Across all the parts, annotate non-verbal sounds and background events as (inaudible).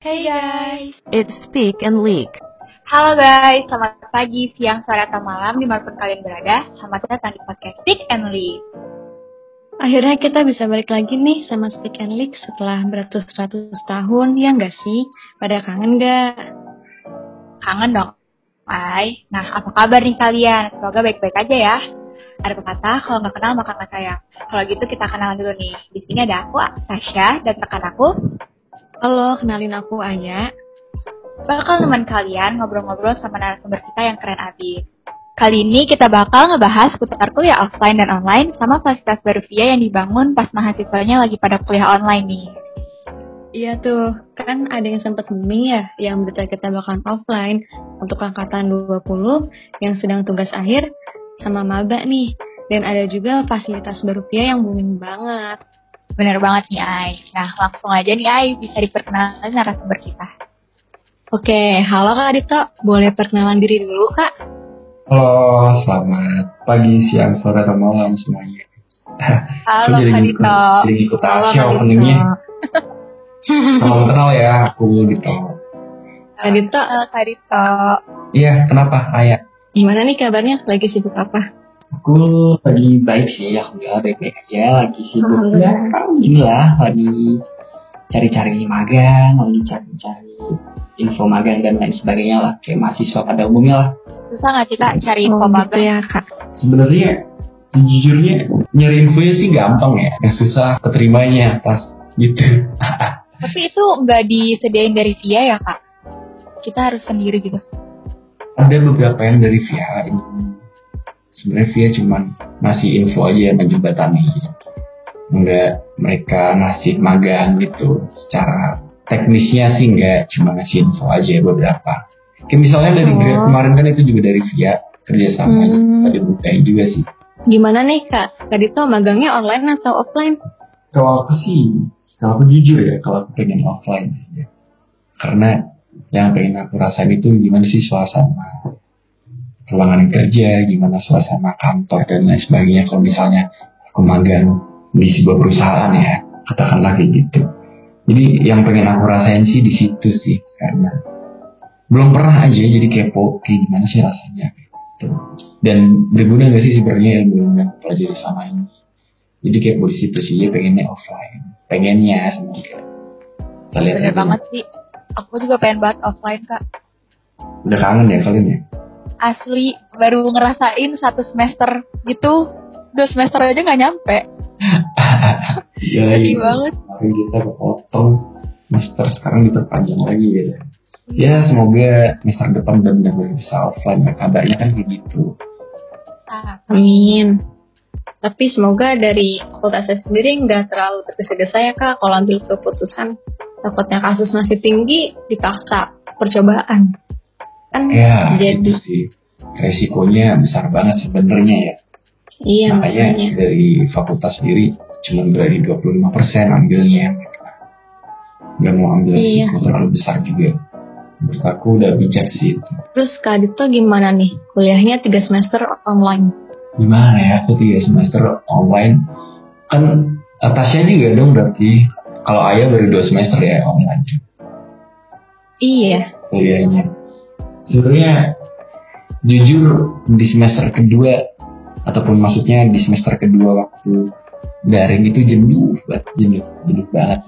Hey guys, It's Speak and Leak. halo guys, selamat pagi, siang, sore, atau malam di mana pun kalian berada. Selamat datang di podcast Speak and Lead. Akhirnya kita bisa balik lagi nih sama Speak and Leak setelah beratus-ratus tahun, ya nggak sih? Pada kangen nggak? Kangen dong, Ay. Nah, apa kabar nih kalian? Semoga baik-baik aja ya. Ada pepatah, kalau nggak kenal maka nggak sayang. Kalau gitu kita kenalan dulu nih. Di sini ada aku, Tasya, dan rekan aku Halo, kenalin aku Aya. bakal teman kalian ngobrol-ngobrol sama narasumber kita yang keren abis. Kali ini kita bakal ngebahas seputar kuliah offline dan online sama fasilitas baru via yang dibangun pas mahasiswanya lagi pada kuliah online nih. Iya tuh, kan ada yang sempat booming ya, yang berita kita bakalan offline untuk angkatan 20 yang sedang tugas akhir sama maba nih. Dan ada juga fasilitas baru via yang booming banget. Bener banget nih Ai. Nah langsung aja nih Ai bisa diperkenalkan narasumber kita. Oke, halo Kak Dito, boleh perkenalan diri dulu Kak? Halo, selamat pagi, siang, sore, atau malam semuanya. Halo Kak ngikut, Dito. jadi Kak Dito. openingnya. Salam kenal ya, aku Dito. Kak Dito, Kak Dito. Iya, kenapa? Ayah. gimana nih kabarnya? Lagi sibuk apa? Aku lagi baik sih, alhamdulillah baik-baik aja. Lagi sibuk ya, inilah lagi cari-cari magang, lagi cari-cari info magang dan lain sebagainya lah, kayak mahasiswa pada umumnya lah. Susah nggak sih Kak cari info Oh, gitu magang? ya Kak. Sebenarnya sejujurnya nyari infonya sih gampang ya, yang susah keterimanya pas gitu. (laughs) Tapi itu nggak disediain dari via ya Kak? Kita harus sendiri gitu. ada beberapa yang dari via ini sebenarnya via cuman ngasih info aja menjembatani nggak mereka ngasih magang gitu secara teknisnya sih nggak cuma ngasih info aja beberapa kayak misalnya dari Oh. Grab kemarin kan itu juga dari via kerjasama Hmm. ada bukain juga sih Gimana nih Kak? Kak Dito magangnya online atau offline? kalau aku sih kalau aku jujur ya kalau aku pengen offline sih ya. karena yang pengen aku rasain itu gimana sih suasana ruangan kerja gimana suasana kantor dan lain sebagainya. Kalau misalnya aku magang di sebuah perusahaan ya katakanlah kayak gitu. Jadi yang pengen aku rasain sih di situ sih karena belum pernah aja jadi kepo kayak gimana sih rasanya gitu. Dan berguna gak sih sebenarnya ilmu yang pelajari sama ini? Jadi kayak di situ sih ya pengennya offline pengennya semoga kita lihat Bener banget sih. Aku juga pengen banget offline Kak. udah kangen ya kalian ya Asli baru ngerasain satu semester gitu. Dua semester aja nggak nyampe. (laughs) iya Sedih banget. kemarin kita kepotong semester sekarang diperpanjang lagi gitu ya semoga semester depan benar-benar bisa offline ya kabarnya kan kayak gitu Ah, Amin. Tapi semoga dari fakultas saya sendiri nggak terlalu tergesa-gesa ya Kak kalau ambil keputusan. Takutnya kasus masih tinggi, dipaksa percobaan. Kan? Ya jadi itu sih. Resikonya besar banget sebenarnya ya. Iya makanya makanya. dari fakultas sendiri cuma berani 25% ambilnya. Nggak mau ambil Iya. risiko terlalu besar juga. Menurut aku udah bijak sih itu. Terus Kak Dito gimana nih? Kuliahnya tiga semester online. gimana ya? Aku tiga semester online. Kan atasnya juga dong berarti. Kalau ayah baru dua semester ya online. Iya. kuliahnya sebenarnya jujur di semester kedua ataupun maksudnya di semester kedua waktu daring itu jenuh banget jenuh jenuh banget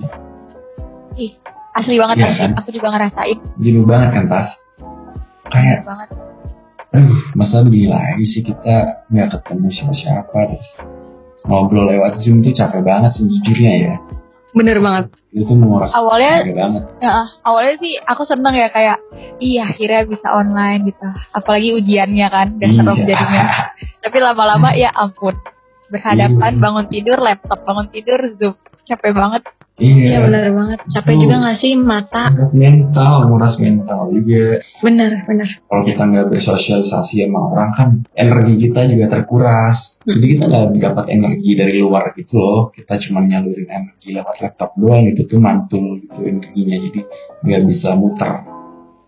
ih, asli banget asli. kan? Aku juga ngerasain jenuh banget kan tas kayak banget. aduh masa begini lagi sih kita nggak ketemu siapa-siapa terus ngobrol lewat zoom tuh capek banget sejujurnya ya Bener banget. itu menguras Awalnya banget Ya, awalnya sih aku seneng ya kayak iya akhirnya bisa online gitu. Apalagi ujiannya kan, udah serem Iya. jadinya. Tapi lama-lama ya ampun. Berhadapan Iya. bangun tidur, laptop bangun tidur, zoom. Capek banget. Iya iya bener banget. Capek juga nggak sih mata? nguras mental nguras mental juga Bener bener. kalau kita nggak bersosialisasi sama orang kan energi kita juga terkuras jadi kita nggak dapat energi dari luar gitu loh kita cuma nyalurin energi lewat laptop doang gitu tuh mantul gitu energinya jadi nggak bisa muter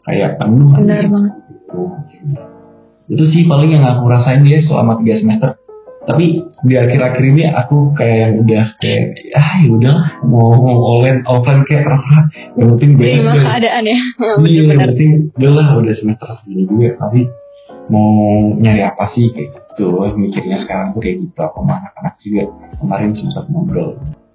kayak penuh Bener banget. gitu. itu sih paling yang aku rasain dia selama tiga semester tapi di akhir-akhir ini aku kayak yang udah kayak ah ya udahlah mau online offline kayak terserah. Yang penting Terima beres keadaan ya. iya (laughs) yang penting udahlah udah semester segini juga tapi mau nyari apa sih kayak gitu. Mikirnya sekarang tuh kayak gitu aku sama anak-anak juga kemarin sempat ngobrol.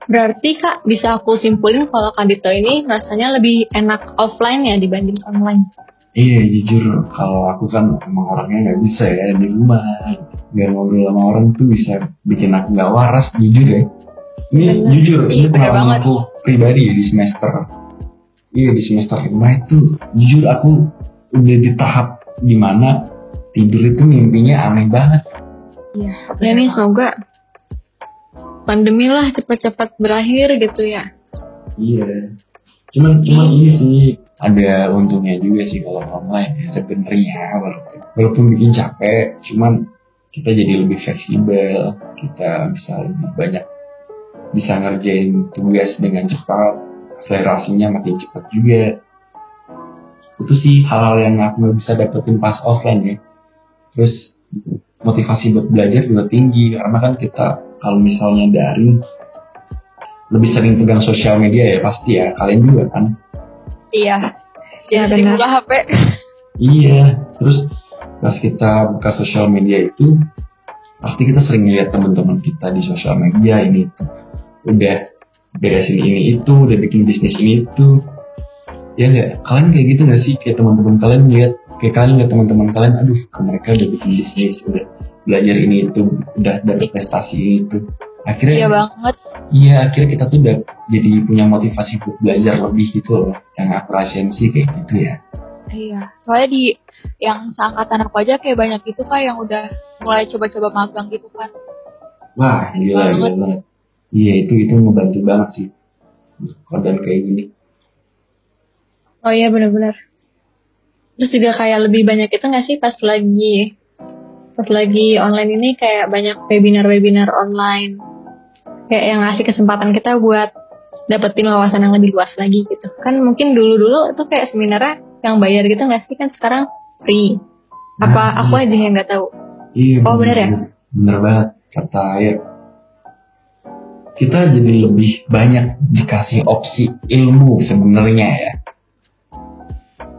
Berarti kak bisa aku simpulin kalau Kak Dito ini rasanya lebih enak offline ya dibanding online. iya jujur kalau aku kan emang orangnya nggak bisa ya di rumah nggak ngobrol sama orang tuh bisa bikin aku nggak waras jujur ya ini Bener. jujur Iya, ini bener pengalaman aku pribadi ya di semester iya di semester lima itu jujur aku udah di tahap di mana tidur itu mimpinya aneh banget Iya. Ya nih semoga pandemi lah cepat-cepat berakhir gitu ya. Iya. Cuman cuman ini sih ada untungnya juga sih kalau online ya sebenarnya walaupun, walaupun bikin capek, cuman kita jadi lebih fleksibel, kita bisa lebih banyak bisa ngerjain tugas dengan cepat, akselerasinya makin cepat juga. Itu sih hal-hal yang aku nggak bisa dapetin pas offline ya. Terus motivasi buat belajar juga tinggi karena kan kita kalau misalnya daring lebih sering pegang sosial media ya pasti ya kalian juga kan Iya. Iya, sering benar. buka HP. iya terus pas kita buka sosial media itu pasti kita sering lihat teman-teman kita di sosial media ini itu udah beresin ini itu udah bikin bisnis ini itu ya nggak kalian kayak gitu nggak sih kayak teman-teman kalian lihat kayak kalian lihat teman-teman kalian aduh ke mereka udah bikin bisnis udah belajar ini itu udah dapet prestasi ini itu akhirnya Iya banget. Iya, akhirnya kita tuh udah jadi punya motivasi buat belajar lebih gitu loh. Yang aku rasain sih kayak gitu ya. Iya. Soalnya di yang seangkatan aku aja kayak banyak gitu kak yang udah mulai coba-coba magang gitu kan. Wah, gila, gila. Iya, itu itu ngebantu banget sih. Konten kayak gini. Oh iya benar-benar. Terus juga kayak lebih banyak itu nggak sih pas lagi pas lagi online ini kayak banyak webinar-webinar online kayak yang ngasih kesempatan kita buat dapetin wawasan yang lebih luas lagi gitu. Kan mungkin dulu-dulu itu kayak seminarnya yang bayar gitu nggak sih kan sekarang free. Apa Nah, aku iya. aja yang nggak tahu? Iya. Oh, bener ya? Bener banget kata ya. Kita jadi lebih banyak dikasih opsi ilmu sebenarnya ya.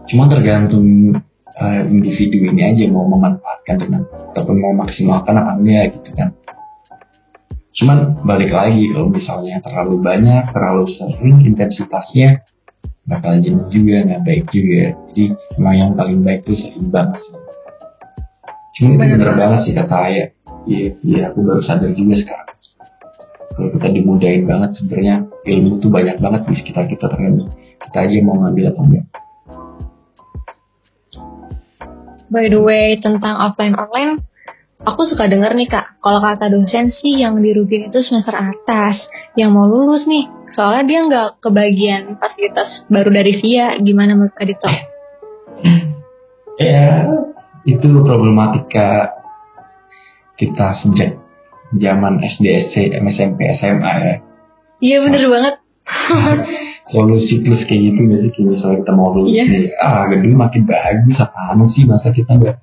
Cuma tergantung eh, individu ini aja mau memanfaatkan dengan ataupun mau maksimalkan apa enggak gitu kan. Cuman balik lagi kalau misalnya terlalu banyak, terlalu sering intensitasnya bakal jenuh juga nggak baik juga. Jadi emang yang paling baik itu seimbang sih. Cuma Bener bener banget. banget sih kata Ayah. Iya, iya aku baru sadar juga sekarang. Kalau kita dimudahin banget sebenarnya ilmu tuh banyak banget di sekitar kita tergantung kita aja mau ngambil apa enggak. By the way, tentang offline online, aku suka denger nih kak, kalau kata dosen sih yang dirugin itu semester atas, yang mau lulus nih, soalnya dia nggak kebagian fasilitas baru dari VIA, gimana menurut kak Dito? (clears throat) Ya, itu problematika kita sejak zaman SD, SMP, SMA ya. Iya bener banget. (laughs) Selalu siklus kayak gitu nggak sih? Kayak misalnya kita mau lulus Iya. nih, ah gedung makin bagus apaan sih? Masa kita nggak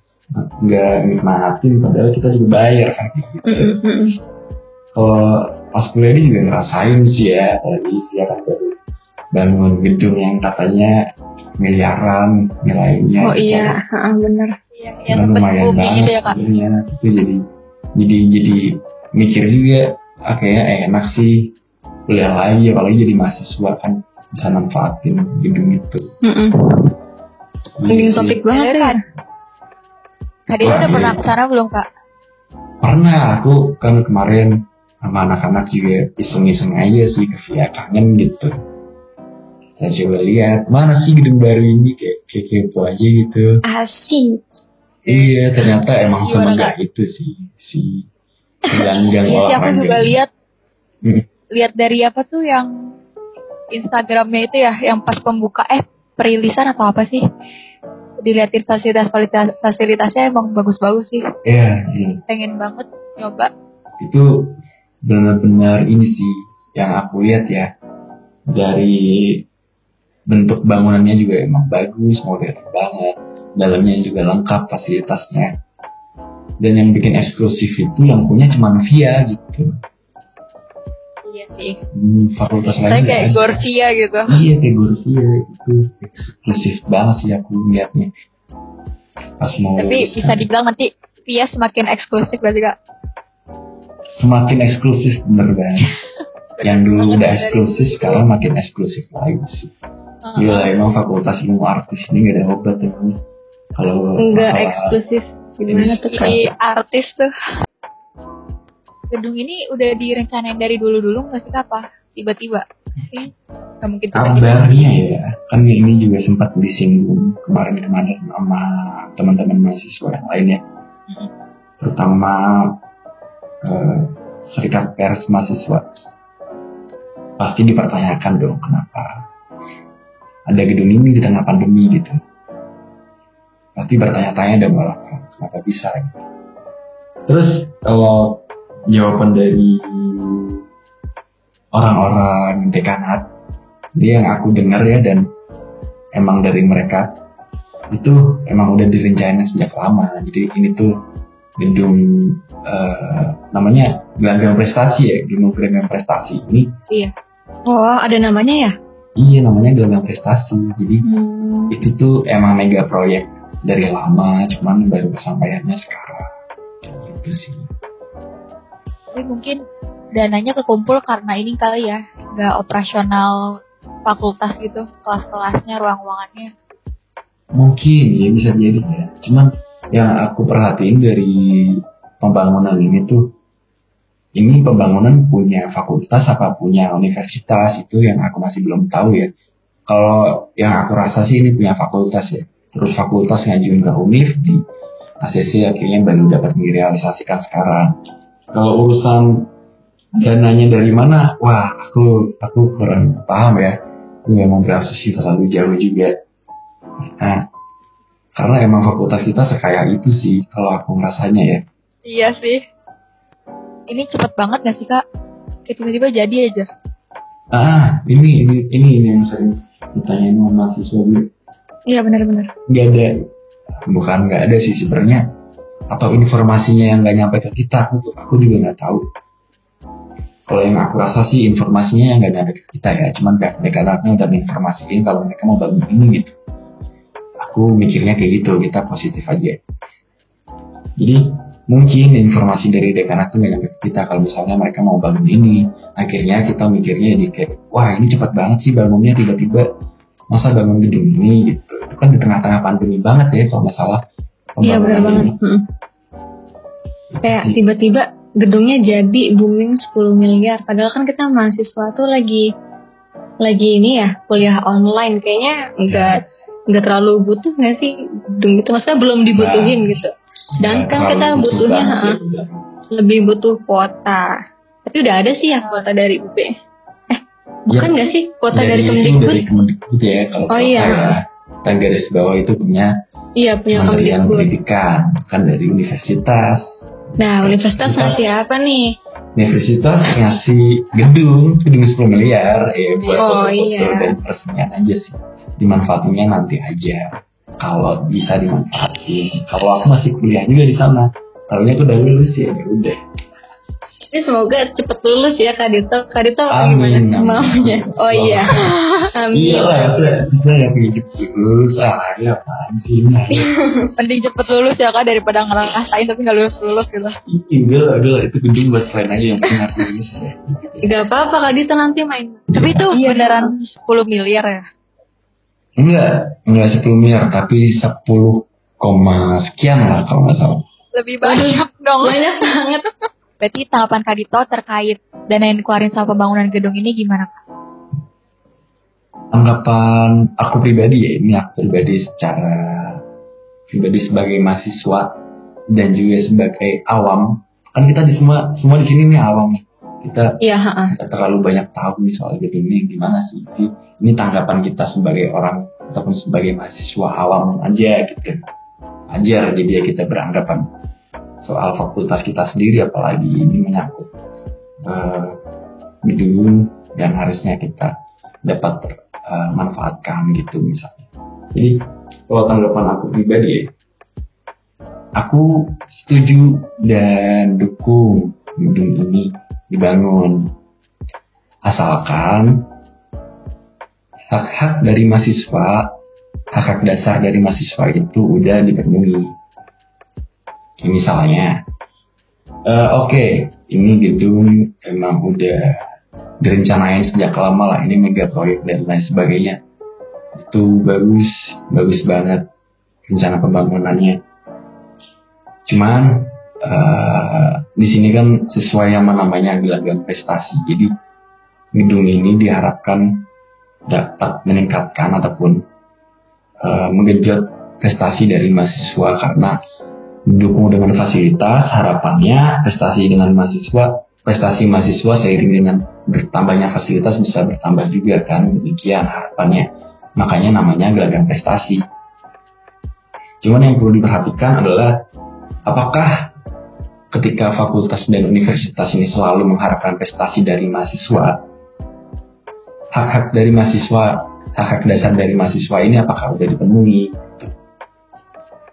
nggak nikmatin padahal kita juga bayar kan gitu. Kalau pas kuliah ini juga ngerasain sih ya, apalagi dia kan baru bangun gedung yang katanya miliaran nilainya. Oh iya, heeh, bener. Iya. Yang Kan sempet lumayan banget gitu ya kak. sebenarnya. Itu jadi jadi jadi mikir juga ah, kayaknya enak sih kuliah lagi apalagi jadi mahasiswa kan bisa manfaatin gedung itu. Iya sih. topik banget Iya, ya. kan? Kak udah iya. pernah ke sana belum kak? Pernah aku kan kemarin sama anak-anak juga iseng-iseng aja sih via kangen gitu. Saya coba lihat mana sih gedung baru ini kayak kayak kepo aja gitu. Asik. Iya ternyata emang semenggak itu sih si gang-gang Iya olahraga. juga lihat Hmm. lihat dari apa tuh yang Instagramnya itu ya yang pas pembuka eh perilisan atau apa sih dilihatin fasilitas fasilitas fasilitasnya emang bagus-bagus sih Iya, iya. pengen banget nyoba itu benar-benar ini sih yang aku lihat ya dari bentuk bangunannya juga emang bagus modern banget dalamnya juga lengkap fasilitasnya dan yang bikin eksklusif itu lampunya cuma via gitu Iya sih. Hmm, fakultas lain kayak ada. Gorvia gitu. iya kayak Gorvia itu eksklusif banget sih aku lihatnya pas mau Tapi bisa kan. dibilang nanti Via semakin eksklusif gak sih kak? Semakin eksklusif bener banget (laughs) yang dulu udah eksklusif dulu. sekarang makin eksklusif lagi sih Gila emang fakultas ilmu artis ini gak ada obat emang kalau Enggak masalah- eksklusif. Gimana tuh? Jadi artis tuh. Gedung ini udah direncanain dari dulu-dulu nggak sih apa? Tiba-tiba sih? Gak mungkin tiba-tiba. kabarnya ya kan ini juga sempat disinggung kemarin-kemarin sama teman-teman mahasiswa yang lain ya Mm-mm. terutama eh, serikat pers mahasiswa. Pasti dipertanyakan dong kenapa? Ada gedung ini di tengah pandemi gitu. Pasti bertanya-tanya dong malah kenapa bisa gitu. terus kalau jawaban dari orang-orang dekanat dia yang aku dengar ya dan emang dari mereka itu emang udah direncanain sejak lama. Jadi ini tuh gedung eh, namanya gelanggang prestasi ya gedung gelanggang prestasi ini Iya. Oh, ada namanya ya? iya namanya gelanggang prestasi jadi Hmm. itu tuh emang mega proyek dari lama cuman baru kesampaiannya sekarang gitu sih Tapi mungkin dananya kekumpul karena ini kali ya, nggak operasional fakultas gitu, kelas-kelasnya, ruang-ruangannya. mungkin ya bisa jadi ya cuman yang aku perhatiin dari pembangunan ini tuh ini pembangunan punya fakultas apa punya universitas itu yang aku masih belum tahu ya. Kalau yang aku rasa sih ini punya fakultas ya. Terus fakultas ngajuin ke univ di ACC akhirnya baru dapat direalisasikan sekarang. Kalau urusan dananya dari mana? Wah aku aku kurang paham ya. Aku nggak mau berasumsi terlalu jauh juga. Nah, karena emang fakultas kita sekaya itu sih kalau aku ngerasanya ya. Iya sih. Ini cepet banget gak sih kak? Kayak tiba-tiba jadi aja. Ah, ini ini ini, ini yang sering ditanyain sama mahasiswa gue. Iya benar-benar. Nggak ada, bukan nggak ada sih sebenarnya. Atau informasinya yang nggak nyampe ke kita, aku, aku juga nggak tahu. Kalau yang aku rasa sih informasinya yang nggak nyampe ke kita ya, cuman pihak dekanatnya udah menginformasikan kalau mereka mau bangun ini gitu. Aku mikirnya kayak gitu, kita positif aja. Jadi mungkin informasi dari dekanat tuh nggak nyampe ke kita kalau misalnya mereka mau bangun ini. Akhirnya kita mikirnya jadi kayak, wah ini cepat banget sih bangunnya tiba-tiba. Masa bangun gedung ini gitu. Itu kan di tengah-tengah pandemi banget ya kalau masalah Iya benar banget. ini. Mm. Kayak tiba-tiba gedungnya jadi booming 10 miliar. Padahal kan kita mahasiswa tuh lagi lagi ini ya kuliah online kayaknya enggak enggak terlalu butuh nggak sih gedung itu maksudnya belum dibutuhin Nah, gitu sedangkan Nggak kita terlalu butuhnya ha, ya, lebih butuh kuota tapi udah ada sih ya kuota dari UB eh bukan nggak sih kuota dari, itu Kemdikbud dari Kemdikbud ya kalau Oh, iya. ya. Dan garis bawah itu punya iya punya Kementerian Pendidikan, kan dari universitas. nah universitas Kita- ngasih apa nih Universitas ngasih gedung, gedung 10 miliar, ya buat Oh, foto-foto iya. dan peresmian aja sih. Dimanfaatinnya nanti aja. Kalau bisa dimanfaatin. Kalau aku masih kuliah juga di sana. Tahunya aku udah lulus ya, ya udah. Ini semoga cepet lulus ya Kak Dito. Kak Dito Amin, gimana amin. maunya? Oh iya. (laughs) Amin. Iya lah, saya, saya pengen cepet lulus. Ah, ya apaan sih? (laughs) Mending cepet lulus ya kak daripada ngerasain tapi nggak lulus lulus gitu. Iya, udah lah, udah lah. Itu gedung buat kalian aja yang penting aku lulus ya. Gak apa-apa Kak Dito nanti main. Tapi itu Iya, beneran 10 miliar ya. Enggak, enggak 10 miliar, tapi 10 koma sekian lah kalau nggak salah. Lebih banyak dong. Banyak banget. (laughs) Berarti tanggapan Kak Dito terkait dana yang dikeluarin sama pembangunan gedung ini gimana Kak? Anggapan aku pribadi ya, ini aku pribadi secara pribadi sebagai mahasiswa dan juga sebagai awam. Kan kita di semua semua di sini nih awam nih. Kita Iya, heeh. nggak terlalu banyak tahu nih soal ini gimana sih. Jadi ini tanggapan kita sebagai orang ataupun sebagai mahasiswa awam aja gitu. Ajar jadi ya kita beranggapan soal fakultas kita sendiri apalagi ini menyangkut eh, gedung yang harusnya kita dapat eh, manfaatkan gitu misalnya. Jadi kalau tanggapan aku pribadi ya, aku setuju dan dukung gedung ini dibangun. Asalkan hak-hak dari mahasiswa, hak-hak dasar dari mahasiswa itu udah dipenuhi. Misalnya, uh, oke, okay, ini gedung emang udah direncanain sejak lama lah, ini mega proyek dan lain sebagainya. Itu bagus, bagus banget rencana pembangunannya. Cuman uh, di sini kan sesuai yang namanya gelanggang prestasi. Jadi gedung ini diharapkan dapat meningkatkan ataupun uh, menggenjot prestasi dari mahasiswa karena didukung dengan fasilitas harapannya prestasi dengan mahasiswa prestasi mahasiswa seiring dengan bertambahnya fasilitas bisa bertambah juga kan. Demikian harapannya. Makanya namanya gelagam prestasi. Cuman yang perlu diperhatikan adalah apakah ketika fakultas dan universitas ini selalu mengharapkan prestasi dari mahasiswa, hak-hak dari mahasiswa, hak-hak dasar dari mahasiswa ini apakah sudah dipenuhi?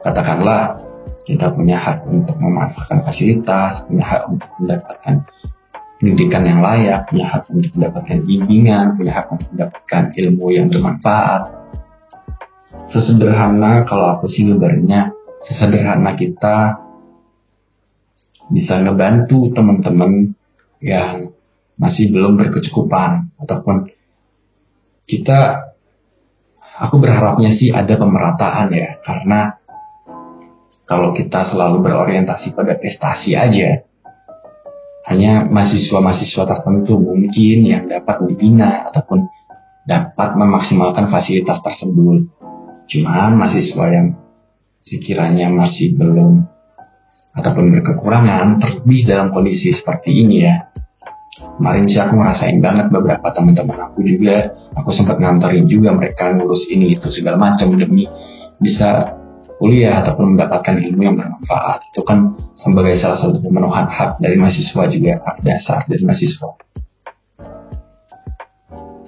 Katakanlah kita punya hak untuk memanfaatkan fasilitas, punya hak untuk mendapatkan pendidikan yang layak, punya hak untuk mendapatkan bimbingan, punya hak untuk mendapatkan ilmu yang bermanfaat. Sesederhana kalau aku sih ngebarnya, sesederhana kita bisa ngebantu teman-teman yang masih belum berkecukupan ataupun kita aku berharapnya sih ada pemerataan ya karena kalau kita selalu berorientasi pada prestasi aja hanya mahasiswa-mahasiswa tertentu mungkin yang dapat dibina ataupun dapat memaksimalkan fasilitas tersebut. Cuman mahasiswa yang sekiranya masih belum ataupun berkekurangan terlebih dalam kondisi seperti ini ya. Kemarin sih aku ngerasain banget beberapa teman-teman aku juga. Aku sempat nganterin juga mereka ngurus ini itu segala macam demi bisa kuliah ataupun mendapatkan ilmu yang bermanfaat. Itu kan sebagai salah satu pemenuhan hak dari mahasiswa juga hak dasar dari mahasiswa.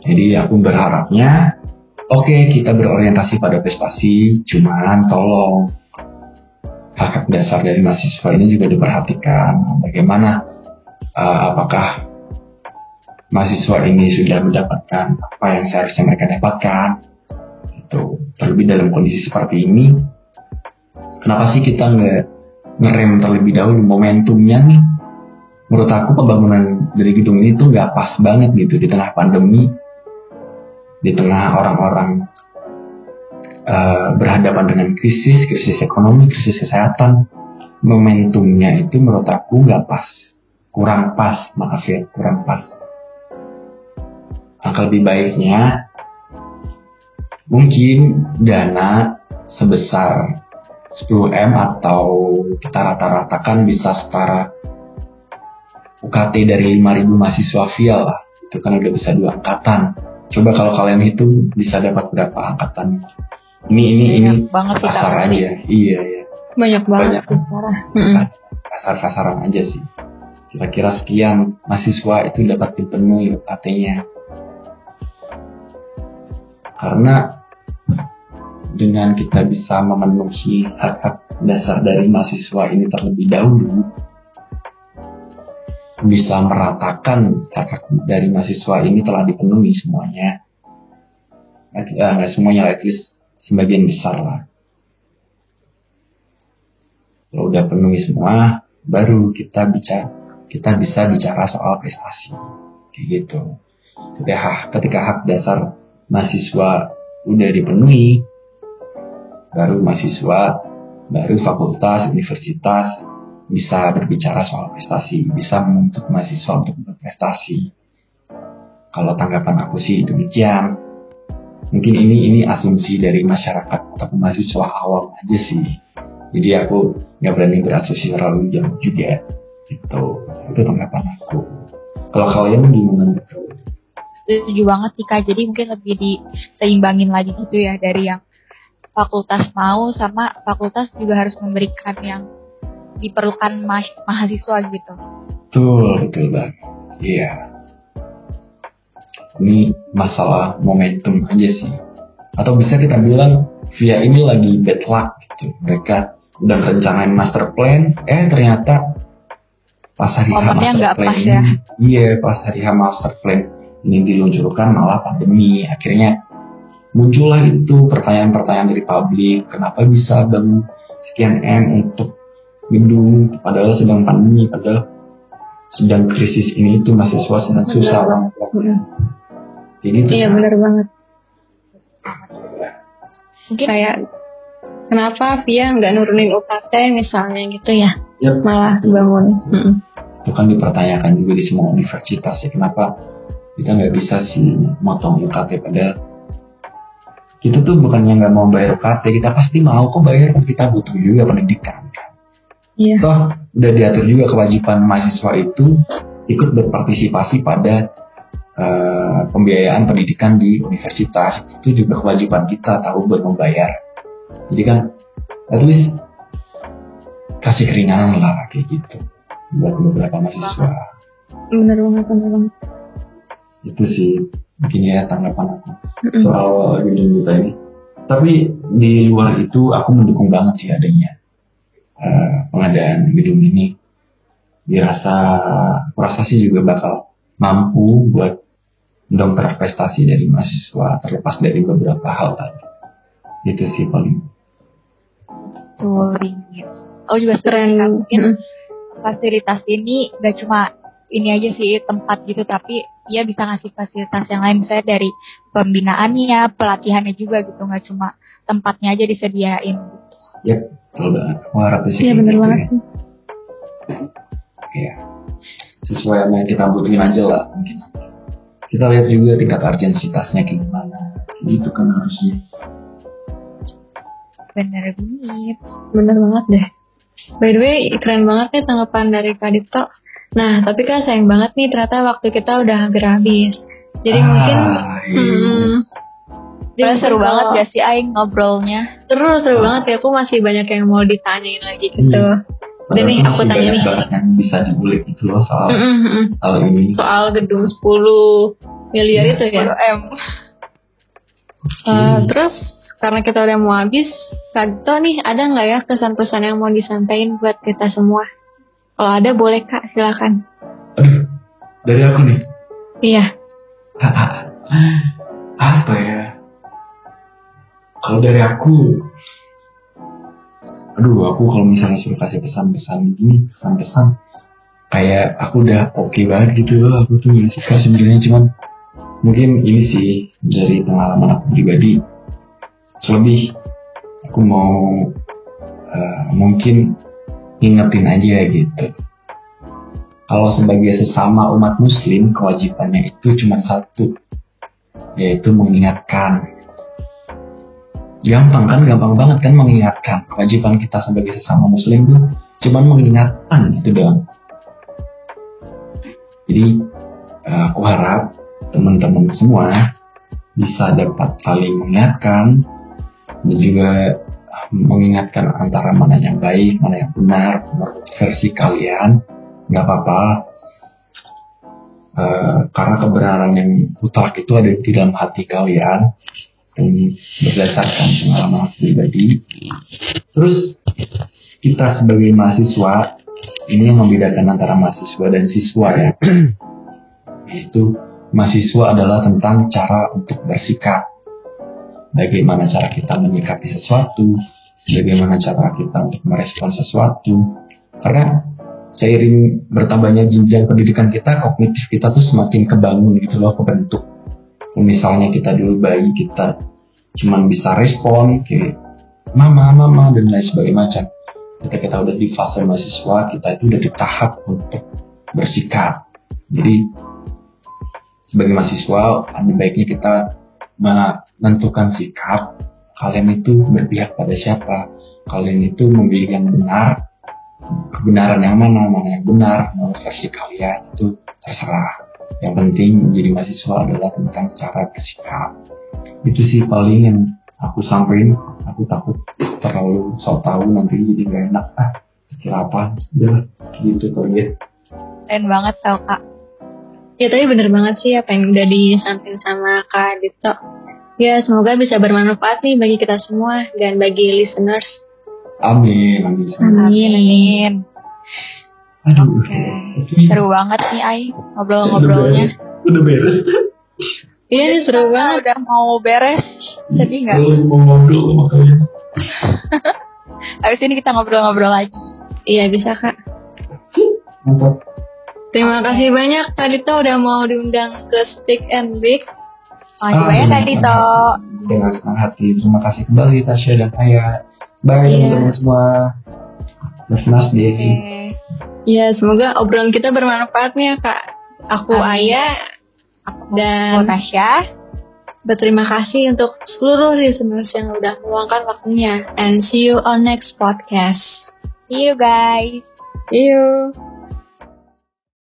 Jadi aku berharapnya oke okay, kita berorientasi pada prestasi cuman tolong hak dasar dari mahasiswa ini juga diperhatikan. Bagaimana uh, apakah mahasiswa ini sudah mendapatkan apa yang seharusnya mereka dapatkan? Itu terlebih dalam kondisi seperti ini, kenapa sih kita nggak ngerem terlebih dahulu momentumnya nih? Menurut aku pembangunan dari gedung ini tuh nggak pas banget gitu di tengah pandemi, di tengah orang-orang uh, berhadapan dengan krisis, krisis ekonomi, krisis kesehatan, momentumnya itu menurut aku nggak pas, kurang pas, maaf ya, kurang pas. Maka lebih baiknya mungkin dana sebesar 10M atau kita rata-ratakan bisa setara UKT dari 5000 mahasiswa via lah. Itu kan udah bisa dua angkatan. Coba kalau kalian hitung bisa dapat berapa angkatan ini ini ini banget kasar aja. Iya iya. Banyak banget banyak. kasar-kasaran aja sih. Kira-kira sekian mahasiswa itu dapat dipenuhi UKT-nya karena dengan kita bisa memenuhi hak-hak dasar dari mahasiswa ini terlebih dahulu bisa meratakan hak-hak dari mahasiswa ini telah dipenuhi semuanya. Nggak semuanya at least sebagian besar lah. Kalau udah penuhi semua, baru kita bicara kita bisa bicara soal prestasi kayak gitu. Ketika hak, ketika hak dasar mahasiswa udah dipenuhi, baru mahasiswa, baru fakultas, universitas bisa berbicara soal prestasi, bisa menuntut mahasiswa untuk berprestasi. Kalau tanggapan aku sih demikian mungkin ini ini asumsi dari masyarakat atau mahasiswa awam aja sih. Jadi aku nggak berani berasumsi terlalu jauh juga itu itu tanggapan aku. Kalau kalian gimana? Setuju banget sih kak. Jadi mungkin lebih diseimbangin lagi gitu ya dari yang fakultas mau sama fakultas juga harus memberikan yang diperlukan ma mahasiswa gitu. Betul betul banget. Iya ini masalah momentum aja sih. Atau bisa kita bilang via ini lagi bad luck gitu. Mereka udah rencanain master plan eh ternyata pas hari H master plan pas ya. iya pas hari H master plan ini diluncurkan malah pandemi. Akhirnya muncullah itu pertanyaan-pertanyaan dari publik kenapa bisa bangun sekian M untuk gedung padahal sedang pandemi padahal sedang krisis ini itu mahasiswa sedang susah orang jadi itu iya benar banget mungkin kayak kenapa Via nggak nurunin UKT misalnya gitu ya yep. malah bangun hmm. itu kan dipertanyakan juga di semua universitas ya kenapa kita nggak bisa sih motong UKT padahal kita tuh bukannya nggak mau bayar UKT kita pasti mau kok bayar kan kita butuh juga pendidikan kan yeah. toh udah diatur juga kewajiban mahasiswa itu ikut berpartisipasi pada uh, pembiayaan pendidikan di universitas itu juga kewajiban kita tahu buat membayar. Jadi kan at least kasih keringanan lah kayak gitu buat beberapa mahasiswa. Bener banget bener banget. Itu sih mungkin ya tanggapan aku. Soal gedung kita ini. Tapi di luar itu aku mendukung banget sih adanya uh, pengadaan gedung ini. Dirasa aku rasa sih juga bakal mampu buat mendongkrak prestasi dari mahasiswa terlepas dari beberapa hal tadi. Itu sih paling. Betul oh juga keren mungkin fasilitas ini gak cuma ini aja sih tempat gitu tapi dia bisa ngasih fasilitas yang lain. Misalnya dari pembinaannya pelatihannya juga gitu nggak cuma tempatnya aja disediain. Gitu ya betul banget. Aku harap sih iya benar gitu banget ya. sih. Iya. Sesuai sama yang kita butuhin aja lah mungkin kita lihat juga tingkat urgensitasnya kayak gimana gitu kan harusnya bener banget bener banget deh by the way keren banget nih tanggapan dari Kak Dito Nah, tapi kan sayang banget nih ternyata waktu kita udah hampir habis. Jadi ah, mungkin iya. hmm, jadi seru banget ya sih Aing ngobrolnya. Seru, seru banget ya. Aku masih banyak yang mau ditanyain lagi gitu. Hmm. Dan nih aku tanya nih. yang bisa dibulik itu loh soal mm -hmm. soal ini. Soal gedung 10 miliar ya, itu ya. 10 M. Uh, terus karena kita udah mau habis, Kak nih ada nggak ya kesan-pesan yang mau disampaikan buat kita semua? Kalau ada boleh kak, silakan. Aduh, dari aku nih. Iya. Apa ya? Kalau dari aku, aduh aku kalau misalnya suruh kasih pesan-pesan gini, pesan-pesan, kayak aku udah oke okay banget gitu loh. Aku tuh nggak suka sebenarnya cuman mungkin ini sih dari pengalaman aku pribadi. Selebih aku mau uh, mungkin ingetin aja gitu. Kalau sebagai sesama umat muslim, kewajibannya itu cuma satu, yaitu mengingatkan. Gampang kan, gampang banget kan mengingatkan. Kewajiban kita sebagai sesama muslim itu cuma mengingatkan itu doang. Jadi, eh, aku harap teman-teman semua bisa dapat saling mengingatkan dan juga mengingatkan antara mana yang baik, mana yang benar menurut versi kalian, nggak apa-apa. Uh, karena kebenaran yang mutlak itu ada di dalam hati kalian. Ini berdasarkan pengalaman pribadi. Terus kita sebagai mahasiswa ini yang membedakan antara mahasiswa dan siswa ya. (clears throat) Yaitu mahasiswa adalah tentang cara untuk bersikap bagaimana cara kita menyikapi sesuatu, bagaimana cara kita untuk merespon sesuatu. Karena seiring bertambahnya jenjang pendidikan kita, kognitif kita tuh semakin kebangun gitu loh, kebentuk. Misalnya kita dulu bayi, kita cuman bisa respon kayak mama, mama, dan lain sebagainya macam. Ketika kita udah di fase mahasiswa, kita itu udah di tahap untuk bersikap. Jadi, sebagai mahasiswa, ada baiknya kita menentukan sikap, kalian itu berpihak pada siapa, kalian itu memilih yang benar, kebenaran yang mana, mana yang benar, menurut versi kalian itu terserah. Yang penting menjadi mahasiswa adalah tentang cara bersikap. Itu sih paling yang aku sampaikan. Aku takut terlalu so tahu nanti jadi gak enak. Ah, kira apa? Udah gitu kali ya. Keren banget tau kak Ya tapi bener banget sih apa yang udah disampaikan sama Kak Dito. Ya semoga bisa bermanfaat nih bagi kita semua dan bagi listeners. Amin, amin. Amin. Amin. Aduh. Oke. Seru banget nih Ai ngobrol-ngobrolnya. Udah beres. Iya nih seru banget. udah mau beres. Sedih nggak? Kalau mau ngobrol sama kalian. (laughs) Habis ini kita ngobrol-ngobrol lagi. Iya bisa kak. Mantap. Terima kasih banyak Kak Dito udah mau diundang ke Stick and Bake. Makasih Ah, banyak tadi toh. Dengan senang hati. Terima kasih kembali Tasya dan Aya. Bye Iya. teman-teman semua. Have a nice day. Oke. Iya semoga obrolan kita bermanfaat nih ya Kak. Aku Amin. Aya Aku dan Tasya. berterima kasih untuk seluruh listeners yang udah meluangkan waktunya. And see you on next podcast. See you guys. See you.